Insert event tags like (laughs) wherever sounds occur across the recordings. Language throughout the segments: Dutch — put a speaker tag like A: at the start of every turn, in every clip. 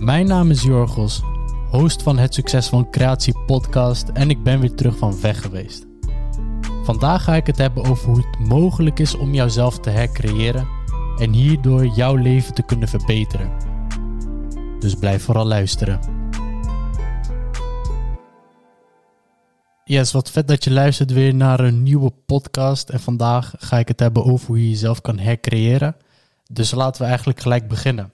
A: Mijn naam is Jorgos, host van het Succes van Creatie podcast en ik ben weer terug van weg geweest. Vandaag ga ik het hebben over hoe het mogelijk is om jouzelf te hercreëren en hierdoor jouw leven te kunnen verbeteren. Dus blijf vooral luisteren. Yes, wat vet dat je luistert weer naar een nieuwe podcast. En vandaag ga ik het hebben over hoe je jezelf kan hercreëren. Dus laten we eigenlijk gelijk beginnen.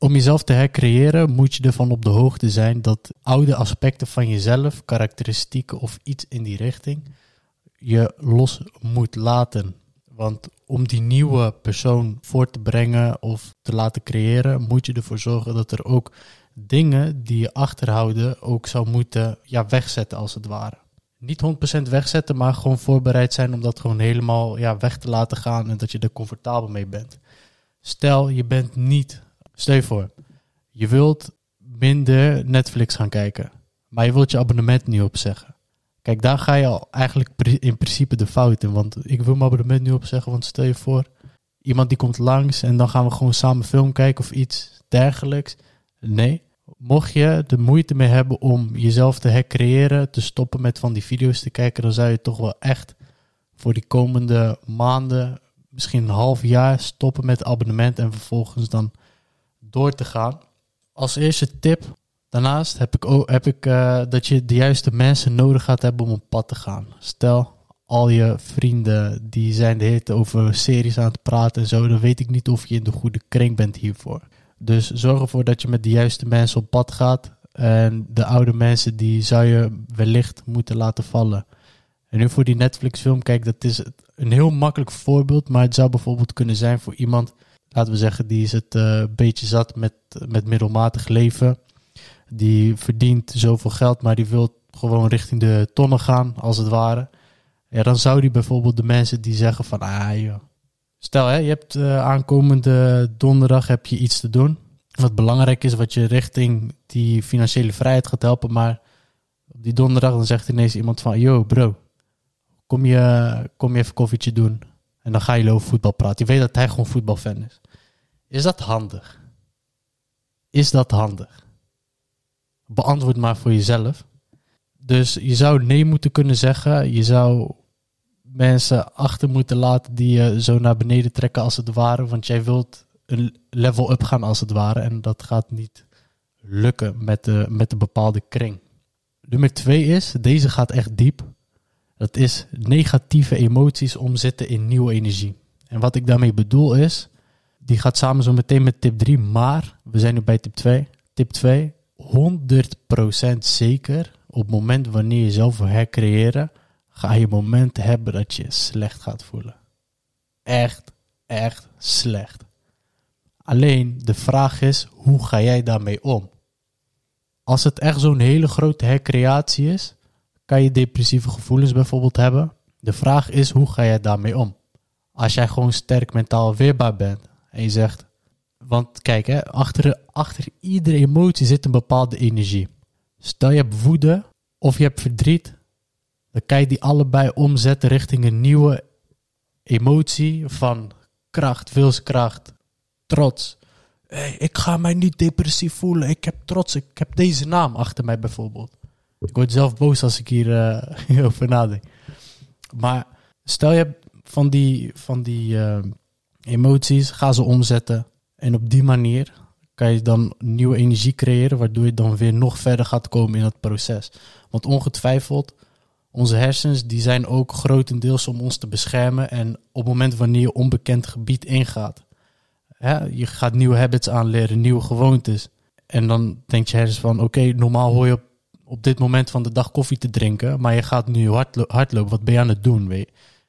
A: Om jezelf te hercreëren moet je ervan op de hoogte zijn dat oude aspecten van jezelf, karakteristieken of iets in die richting, je los moet laten. Want om die nieuwe persoon voor te brengen of te laten creëren, moet je ervoor zorgen dat er ook dingen die je achterhouden ook zou moeten ja, wegzetten als het ware. Niet 100% wegzetten, maar gewoon voorbereid zijn om dat gewoon helemaal ja, weg te laten gaan en dat je er comfortabel mee bent. Stel, je bent niet, stel je voor, je wilt minder Netflix gaan kijken, maar je wilt je abonnement niet opzeggen. Kijk, daar ga je al eigenlijk in principe de fout in. Want ik wil mijn abonnement nu opzeggen. Want stel je voor, iemand die komt langs en dan gaan we gewoon samen film kijken of iets dergelijks. Nee. Mocht je de moeite mee hebben om jezelf te hercreëren, te stoppen met van die video's te kijken, dan zou je toch wel echt voor die komende maanden, misschien een half jaar, stoppen met abonnement en vervolgens dan door te gaan. Als eerste tip, Daarnaast heb ik, ook, heb ik uh, dat je de juiste mensen nodig gaat hebben om op pad te gaan. Stel, al je vrienden die zijn de over series aan het praten en zo, dan weet ik niet of je in de goede kring bent hiervoor. Dus zorg ervoor dat je met de juiste mensen op pad gaat. En de oude mensen, die zou je wellicht moeten laten vallen. En nu voor die Netflix film, kijk, dat is een heel makkelijk voorbeeld. Maar het zou bijvoorbeeld kunnen zijn voor iemand, laten we zeggen, die is het uh, een beetje zat met, met middelmatig leven die verdient zoveel geld, maar die wil gewoon richting de tonnen gaan, als het ware. Ja, dan zou die bijvoorbeeld de mensen die zeggen van, ah joh. Stel, hè, je hebt uh, aankomende donderdag heb je iets te doen. Wat belangrijk is, wat je richting die financiële vrijheid gaat helpen. Maar op die donderdag dan zegt ineens iemand van, yo bro, kom je, kom je even koffietje doen. En dan ga je over voetbal praten. Je weet dat hij gewoon voetbalfan is. Is dat handig? Is dat handig? beantwoord maar voor jezelf. Dus je zou nee moeten kunnen zeggen. Je zou mensen achter moeten laten die je zo naar beneden trekken als het ware. Want jij wilt een level up gaan als het ware. En dat gaat niet lukken met de, met de bepaalde kring. Nummer twee is, deze gaat echt diep. Dat is negatieve emoties omzetten in nieuwe energie. En wat ik daarmee bedoel is, die gaat samen zo meteen met tip 3, maar we zijn nu bij tip 2. Tip 2, 100% zeker, op het moment wanneer je jezelf wil hercreëren, ga je momenten hebben dat je slecht gaat voelen. Echt, echt slecht. Alleen de vraag is, hoe ga jij daarmee om? Als het echt zo'n hele grote hercreatie is, kan je depressieve gevoelens bijvoorbeeld hebben. De vraag is, hoe ga jij daarmee om? Als jij gewoon sterk mentaal weerbaar bent en je zegt, want kijk, hè, achter, achter iedere emotie zit een bepaalde energie. Stel je hebt woede of je hebt verdriet, dan kan je die allebei omzetten richting een nieuwe emotie van kracht, wilskracht, trots. Hey, ik ga mij niet depressief voelen. Ik heb trots. Ik heb deze naam achter mij bijvoorbeeld. Ik word zelf boos als ik hier (laughs) uh, over nadenk. Maar stel je van die, van die uh, emoties, ga ze omzetten en op die manier kan je dan nieuwe energie creëren, waardoor je dan weer nog verder gaat komen in het proces. Want ongetwijfeld, onze hersens die zijn ook grotendeels om ons te beschermen. En op het moment wanneer je onbekend gebied ingaat, hè, je gaat nieuwe habits aanleren, nieuwe gewoontes. En dan denkt je hersens van, oké, normaal hoor je op, op dit moment van de dag koffie te drinken, maar je gaat nu hardlo hardlopen. Wat ben je aan het doen?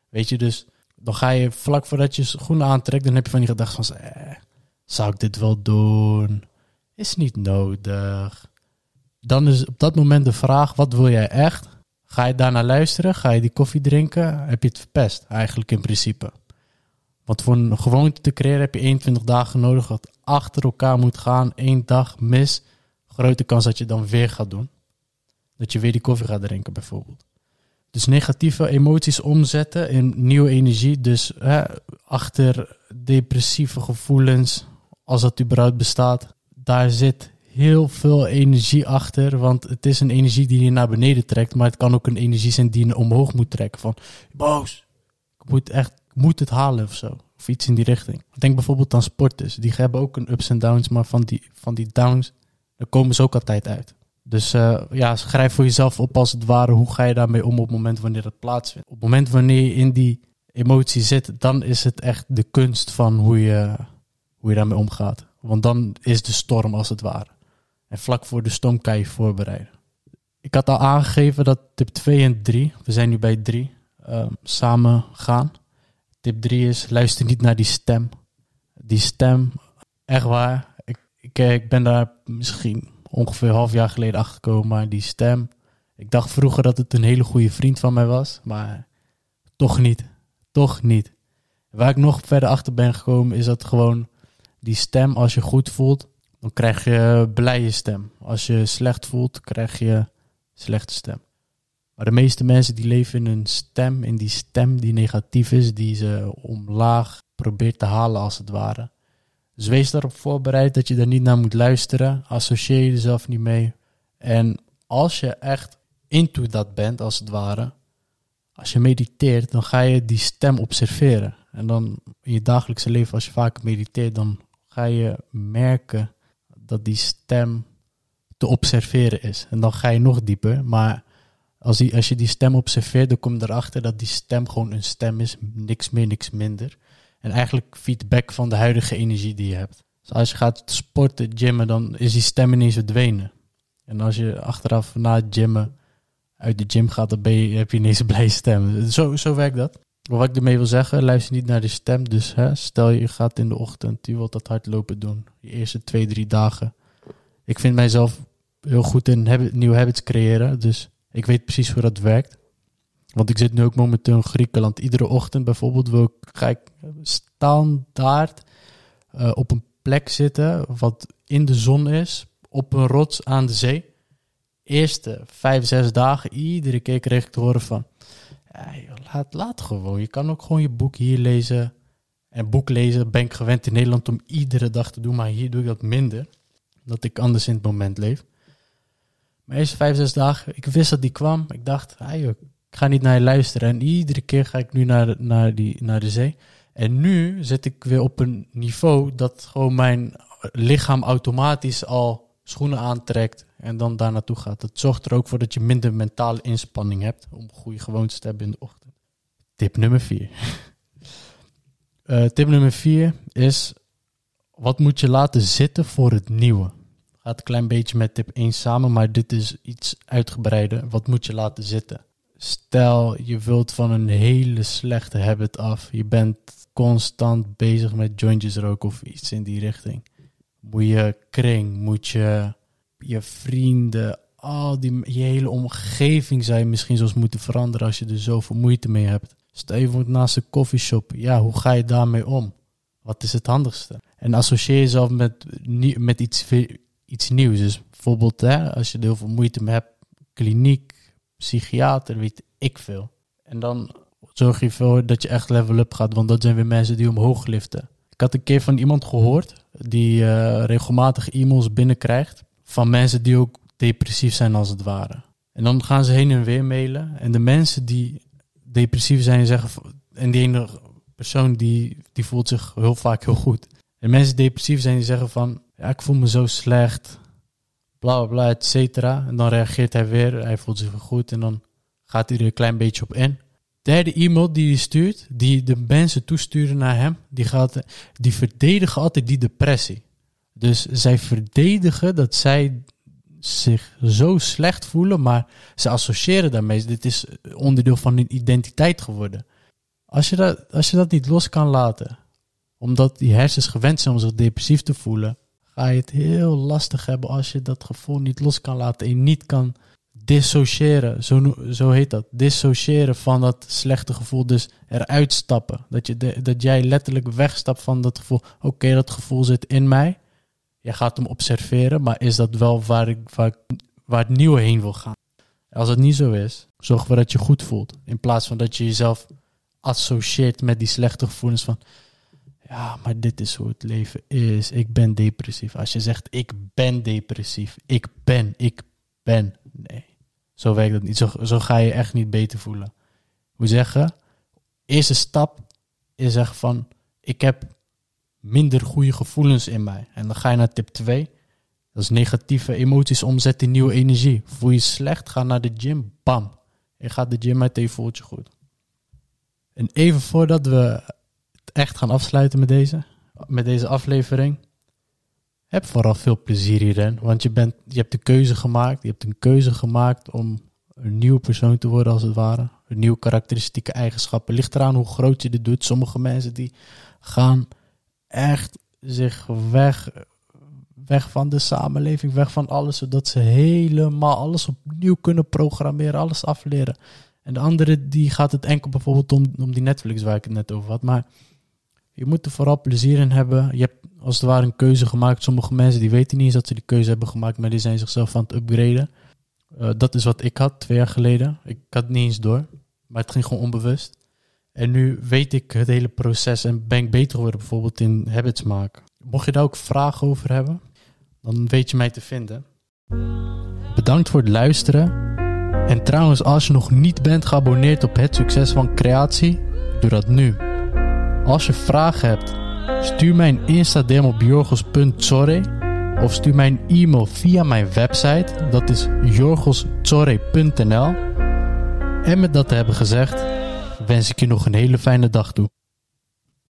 A: Weet, je, dus dan ga je vlak voordat je schoenen aantrekt, dan heb je van die gedachte van, eh, zou ik dit wel doen? Is niet nodig. Dan is op dat moment de vraag: wat wil jij echt? Ga je daarna luisteren? Ga je die koffie drinken? Heb je het verpest, eigenlijk in principe? Want voor een gewoonte te creëren heb je 21 dagen nodig dat achter elkaar moet gaan. Eén dag mis. Grote kans dat je dan weer gaat doen. Dat je weer die koffie gaat drinken, bijvoorbeeld. Dus negatieve emoties omzetten in nieuwe energie. Dus hè, achter depressieve gevoelens als dat überhaupt bestaat, daar zit heel veel energie achter. Want het is een energie die je naar beneden trekt. Maar het kan ook een energie zijn die je omhoog moet trekken. Van boos. Ik moet echt moet het halen of zo. Of iets in die richting. Denk bijvoorbeeld aan sporters. Die hebben ook een ups en downs. Maar van die, van die downs, daar komen ze ook altijd uit. Dus uh, ja, schrijf voor jezelf op als het ware. Hoe ga je daarmee om op het moment wanneer het plaatsvindt? Op het moment wanneer je in die emotie zit, dan is het echt de kunst van hoe je, hoe je daarmee omgaat. Want dan is de storm als het ware. En vlak voor de storm kan je voorbereiden. Ik had al aangegeven dat tip 2 en 3, we zijn nu bij 3, uh, ehm, samen gaan. Tip 3 is luister niet naar die stem. Die stem, echt waar. Ik, ik, eh, ik ben daar misschien ongeveer een half jaar geleden achter gekomen, maar die stem. Ik dacht vroeger dat het een hele goede vriend van mij was, maar toch niet. Toch niet. Waar ik nog verder achter ben gekomen is dat gewoon die stem, als je goed voelt, dan krijg je blije stem. Als je slecht voelt, krijg je slechte stem. Maar de meeste mensen die leven in een stem, in die stem die negatief is, die ze omlaag probeert te halen als het ware. Dus wees daarop voorbereid dat je daar niet naar moet luisteren. Associeer je jezelf niet mee. En als je echt into dat bent, als het ware, als je mediteert, dan ga je die stem observeren. En dan in je dagelijkse leven, als je vaak mediteert, dan ga je merken dat die stem te observeren is. En dan ga je nog dieper. Maar als, die, als je die stem observeert, dan kom je erachter dat die stem gewoon een stem is. Niks meer, niks minder. En eigenlijk feedback van de huidige energie die je hebt. Dus als je gaat sporten, gymmen, dan is die stem ineens verdwenen. En als je achteraf na het gymmen uit de gym gaat, dan heb je ineens een blije stem. Zo, zo werkt dat. Wat ik ermee wil zeggen, luister niet naar de stem. Dus hè, stel je gaat in de ochtend, je wilt dat hardlopen doen. Je eerste twee, drie dagen. Ik vind mijzelf heel goed in habit, nieuwe habits creëren. Dus ik weet precies hoe dat werkt. Want ik zit nu ook momenteel in Griekenland. Iedere ochtend bijvoorbeeld wil ik, ga standaard uh, op een plek zitten wat in de zon is. Op een rots aan de zee. Eerste vijf, zes dagen, iedere keer kreeg ik te horen van... Laat, laat gewoon. Je kan ook gewoon je boek hier lezen. En boek lezen ben ik gewend in Nederland om iedere dag te doen. Maar hier doe ik dat minder. Dat ik anders in het moment leef. Maar eerste vijf, zes dagen, ik wist dat die kwam. Ik dacht, hey, ik ga niet naar je luisteren. En iedere keer ga ik nu naar, naar, die, naar de zee. En nu zit ik weer op een niveau dat gewoon mijn lichaam automatisch al schoenen aantrekt en dan daar naartoe gaat. Dat zorgt er ook voor dat je minder mentale inspanning hebt om goede gewoontes te hebben in de ochtend. Tip nummer vier. Uh, (laughs) tip nummer vier is, wat moet je laten zitten voor het nieuwe? Gaat een klein beetje met tip 1 samen, maar dit is iets uitgebreider. Wat moet je laten zitten? Stel, je wilt van een hele slechte habit af. Je bent constant bezig met jointjes roken of iets in die richting. Moet je kring, moet je je vrienden, al die, je hele omgeving zou je misschien zelfs moeten veranderen als je er zoveel moeite mee hebt. Stel je naast een koffieshop, ja, hoe ga je daarmee om? Wat is het handigste? En associeer jezelf met, met iets, iets nieuws. Dus bijvoorbeeld, hè, als je er heel veel moeite mee hebt, kliniek, psychiater, weet ik veel. En dan zorg je ervoor dat je echt level up gaat, want dat zijn weer mensen die omhoog liften. Ik had een keer van iemand gehoord die uh, regelmatig e-mails binnenkrijgt van mensen die ook depressief zijn als het ware. En dan gaan ze heen en weer mailen. En de mensen die depressief zijn, zeggen. En die ene persoon die, die voelt zich heel vaak heel goed. En mensen die depressief zijn, die zeggen van. Ja, ik voel me zo slecht. Bla bla bla, et cetera. En dan reageert hij weer. Hij voelt zich goed. En dan gaat hij er een klein beetje op in. Derde e-mail die hij stuurt, die de mensen toesturen naar hem, die, gaat, die verdedigen altijd die depressie. Dus zij verdedigen dat zij zich zo slecht voelen, maar ze associëren daarmee. Dit is onderdeel van hun identiteit geworden. Als je dat, als je dat niet los kan laten, omdat die hersens gewend zijn om zich depressief te voelen, je het heel lastig hebben als je dat gevoel niet los kan laten en niet kan dissociëren. Zo, zo heet dat. Dissociëren van dat slechte gevoel. Dus eruit stappen. Dat, je dat jij letterlijk wegstapt van dat gevoel. Oké, dat gevoel zit in mij je gaat hem observeren, maar is dat wel waar, ik, waar, waar het nieuwe heen wil gaan? Als het niet zo is, zorg ervoor dat je goed voelt. In plaats van dat je jezelf associeert met die slechte gevoelens van... ja, maar dit is hoe het leven is. Ik ben depressief. Als je zegt, ik ben depressief. Ik ben, ik ben. Nee, zo werkt dat niet. Zo, zo ga je echt niet beter voelen. We zeggen, eerste stap is zeggen van, ik heb minder goede gevoelens in mij. En dan ga je naar tip 2. Dat is negatieve emoties omzetten in nieuwe energie. Voel je slecht, ga naar de gym. Bam. Je gaat de gym uit en je voelt je goed. En even voordat we echt gaan afsluiten met deze, met deze aflevering. Heb vooral veel plezier hierin. Want je, bent, je hebt de keuze gemaakt. Je hebt een keuze gemaakt om een nieuwe persoon te worden als het ware. Nieuwe karakteristieke eigenschappen. Ligt eraan hoe groot je dit doet. Sommige mensen die gaan echt zich weg, weg van de samenleving, weg van alles, zodat ze helemaal alles opnieuw kunnen programmeren, alles afleren. En de andere die gaat het enkel bijvoorbeeld om, om die Netflix waar ik het net over had. Maar je moet er vooral plezier in hebben. Je hebt als het ware een keuze gemaakt. Sommige mensen die weten niet eens dat ze die keuze hebben gemaakt, maar die zijn zichzelf aan het upgraden. Uh, dat is wat ik had twee jaar geleden. Ik had het niet eens door, maar het ging gewoon onbewust. En nu weet ik het hele proces en ben ik beter geworden bijvoorbeeld in habits maken. Mocht je daar ook vragen over hebben, dan weet je mij te vinden. Bedankt voor het luisteren. En trouwens, als je nog niet bent geabonneerd op het succes van creatie, doe dat nu. Als je vragen hebt, stuur mij een Insta-DM op jorgos.sorry of stuur mij een e-mail via mijn website, dat is jorgossorry.nl. En met dat te hebben gezegd, wens ik je nog een hele fijne dag toe.